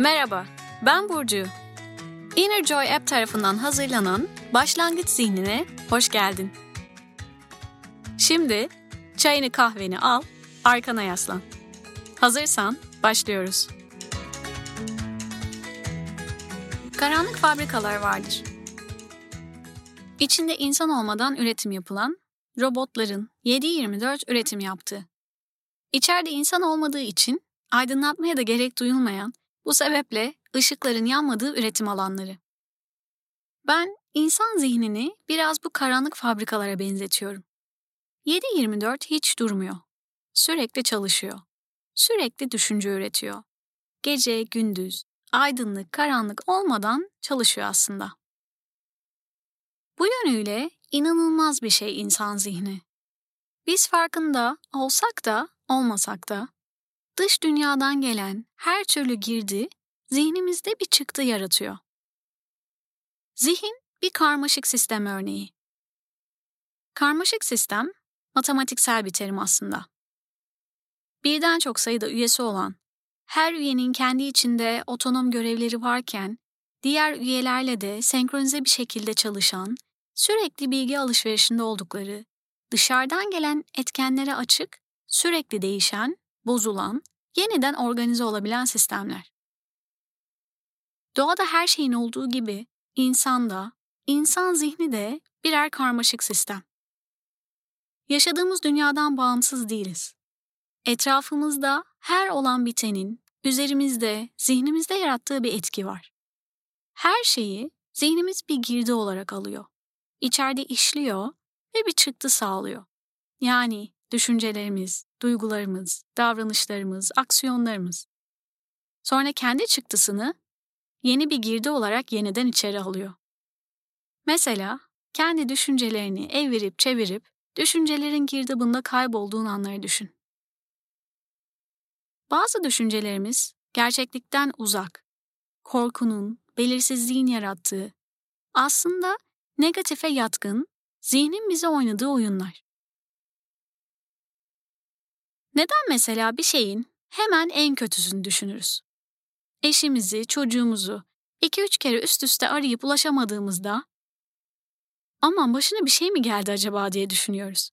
Merhaba, ben Burcu. Inner Joy App tarafından hazırlanan Başlangıç Zihnine hoş geldin. Şimdi çayını kahveni al, arkana yaslan. Hazırsan başlıyoruz. Karanlık fabrikalar vardır. İçinde insan olmadan üretim yapılan, robotların 7-24 üretim yaptığı. İçeride insan olmadığı için aydınlatmaya da gerek duyulmayan bu sebeple ışıkların yanmadığı üretim alanları. Ben insan zihnini biraz bu karanlık fabrikalara benzetiyorum. 7-24 hiç durmuyor. Sürekli çalışıyor. Sürekli düşünce üretiyor. Gece, gündüz, aydınlık, karanlık olmadan çalışıyor aslında. Bu yönüyle inanılmaz bir şey insan zihni. Biz farkında olsak da olmasak da dış dünyadan gelen her türlü girdi zihnimizde bir çıktı yaratıyor. Zihin bir karmaşık sistem örneği. Karmaşık sistem matematiksel bir terim aslında. Birden çok sayıda üyesi olan, her üyenin kendi içinde otonom görevleri varken, diğer üyelerle de senkronize bir şekilde çalışan, sürekli bilgi alışverişinde oldukları, dışarıdan gelen etkenlere açık, sürekli değişen, bozulan, yeniden organize olabilen sistemler. Doğada her şeyin olduğu gibi insanda, insan zihni de birer karmaşık sistem. Yaşadığımız dünyadan bağımsız değiliz. Etrafımızda her olan bitenin üzerimizde, zihnimizde yarattığı bir etki var. Her şeyi zihnimiz bir girdi olarak alıyor. İçeride işliyor ve bir çıktı sağlıyor. Yani düşüncelerimiz, duygularımız, davranışlarımız, aksiyonlarımız. Sonra kendi çıktısını yeni bir girdi olarak yeniden içeri alıyor. Mesela kendi düşüncelerini evirip çevirip düşüncelerin girdabında kaybolduğun anları düşün. Bazı düşüncelerimiz gerçeklikten uzak, korkunun, belirsizliğin yarattığı, aslında negatife yatkın, zihnin bize oynadığı oyunlar. Neden mesela bir şeyin hemen en kötüsünü düşünürüz? Eşimizi, çocuğumuzu iki üç kere üst üste arayıp ulaşamadığımızda aman başına bir şey mi geldi acaba diye düşünüyoruz.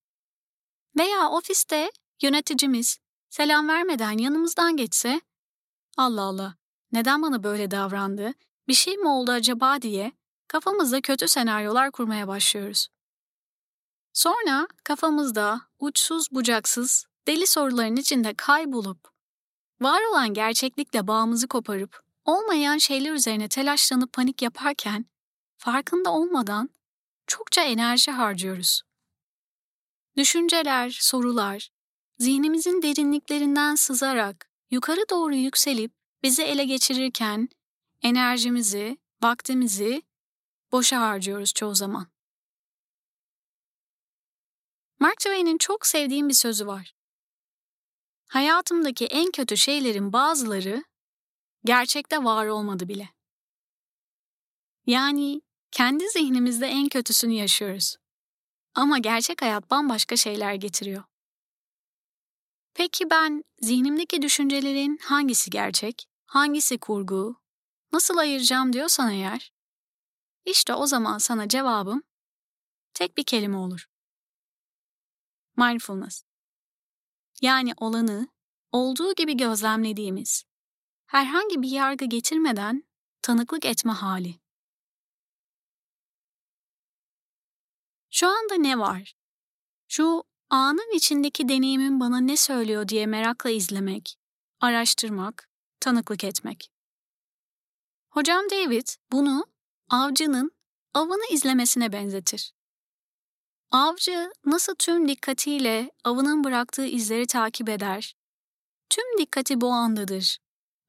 Veya ofiste yöneticimiz selam vermeden yanımızdan geçse Allah Allah neden bana böyle davrandı, bir şey mi oldu acaba diye kafamızda kötü senaryolar kurmaya başlıyoruz. Sonra kafamızda uçsuz bucaksız deli soruların içinde kaybolup, var olan gerçeklikle bağımızı koparıp, olmayan şeyler üzerine telaşlanıp panik yaparken, farkında olmadan çokça enerji harcıyoruz. Düşünceler, sorular, zihnimizin derinliklerinden sızarak yukarı doğru yükselip bizi ele geçirirken enerjimizi, vaktimizi boşa harcıyoruz çoğu zaman. Mark Twain'in çok sevdiğim bir sözü var. Hayatımdaki en kötü şeylerin bazıları gerçekte var olmadı bile. Yani kendi zihnimizde en kötüsünü yaşıyoruz. Ama gerçek hayat bambaşka şeyler getiriyor. Peki ben zihnimdeki düşüncelerin hangisi gerçek, hangisi kurgu, nasıl ayıracağım diyorsan eğer, işte o zaman sana cevabım tek bir kelime olur. Mindfulness. Yani olanı olduğu gibi gözlemlediğimiz, herhangi bir yargı getirmeden tanıklık etme hali. Şu anda ne var? Şu anın içindeki deneyimin bana ne söylüyor diye merakla izlemek, araştırmak, tanıklık etmek. Hocam David bunu avcının avını izlemesine benzetir. Avcı nasıl tüm dikkatiyle avının bıraktığı izleri takip eder? Tüm dikkati bu andadır.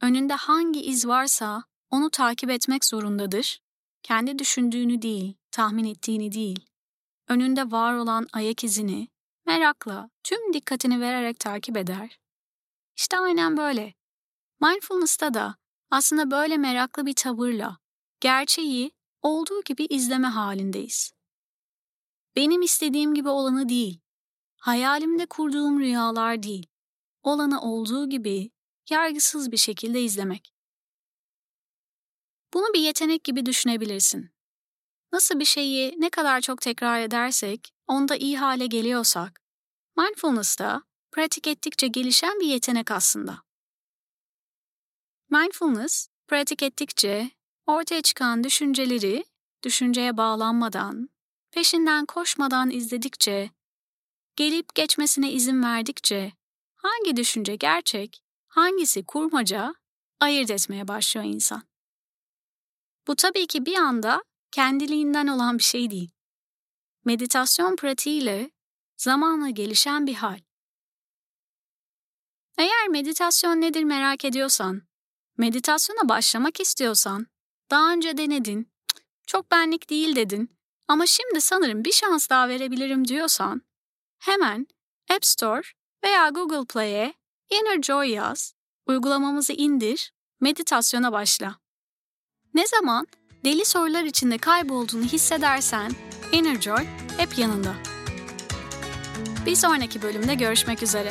Önünde hangi iz varsa onu takip etmek zorundadır. Kendi düşündüğünü değil, tahmin ettiğini değil. Önünde var olan ayak izini merakla, tüm dikkatini vererek takip eder. İşte aynen böyle. Mindfulness'ta da aslında böyle meraklı bir tavırla gerçeği olduğu gibi izleme halindeyiz. Benim istediğim gibi olanı değil, hayalimde kurduğum rüyalar değil, olanı olduğu gibi yargısız bir şekilde izlemek. Bunu bir yetenek gibi düşünebilirsin. Nasıl bir şeyi ne kadar çok tekrar edersek, onda iyi hale geliyorsak, mindfulness da pratik ettikçe gelişen bir yetenek aslında. Mindfulness, pratik ettikçe ortaya çıkan düşünceleri düşünceye bağlanmadan, peşinden koşmadan izledikçe, gelip geçmesine izin verdikçe hangi düşünce gerçek, hangisi kurmaca ayırt etmeye başlıyor insan. Bu tabii ki bir anda kendiliğinden olan bir şey değil. Meditasyon pratiğiyle zamanla gelişen bir hal. Eğer meditasyon nedir merak ediyorsan, meditasyona başlamak istiyorsan, daha önce denedin, çok benlik değil dedin ama şimdi sanırım bir şans daha verebilirim diyorsan, hemen App Store veya Google Play'e Inner Joy yaz, uygulamamızı indir, meditasyona başla. Ne zaman deli sorular içinde kaybolduğunu hissedersen Inner Joy hep yanında. Bir sonraki bölümde görüşmek üzere.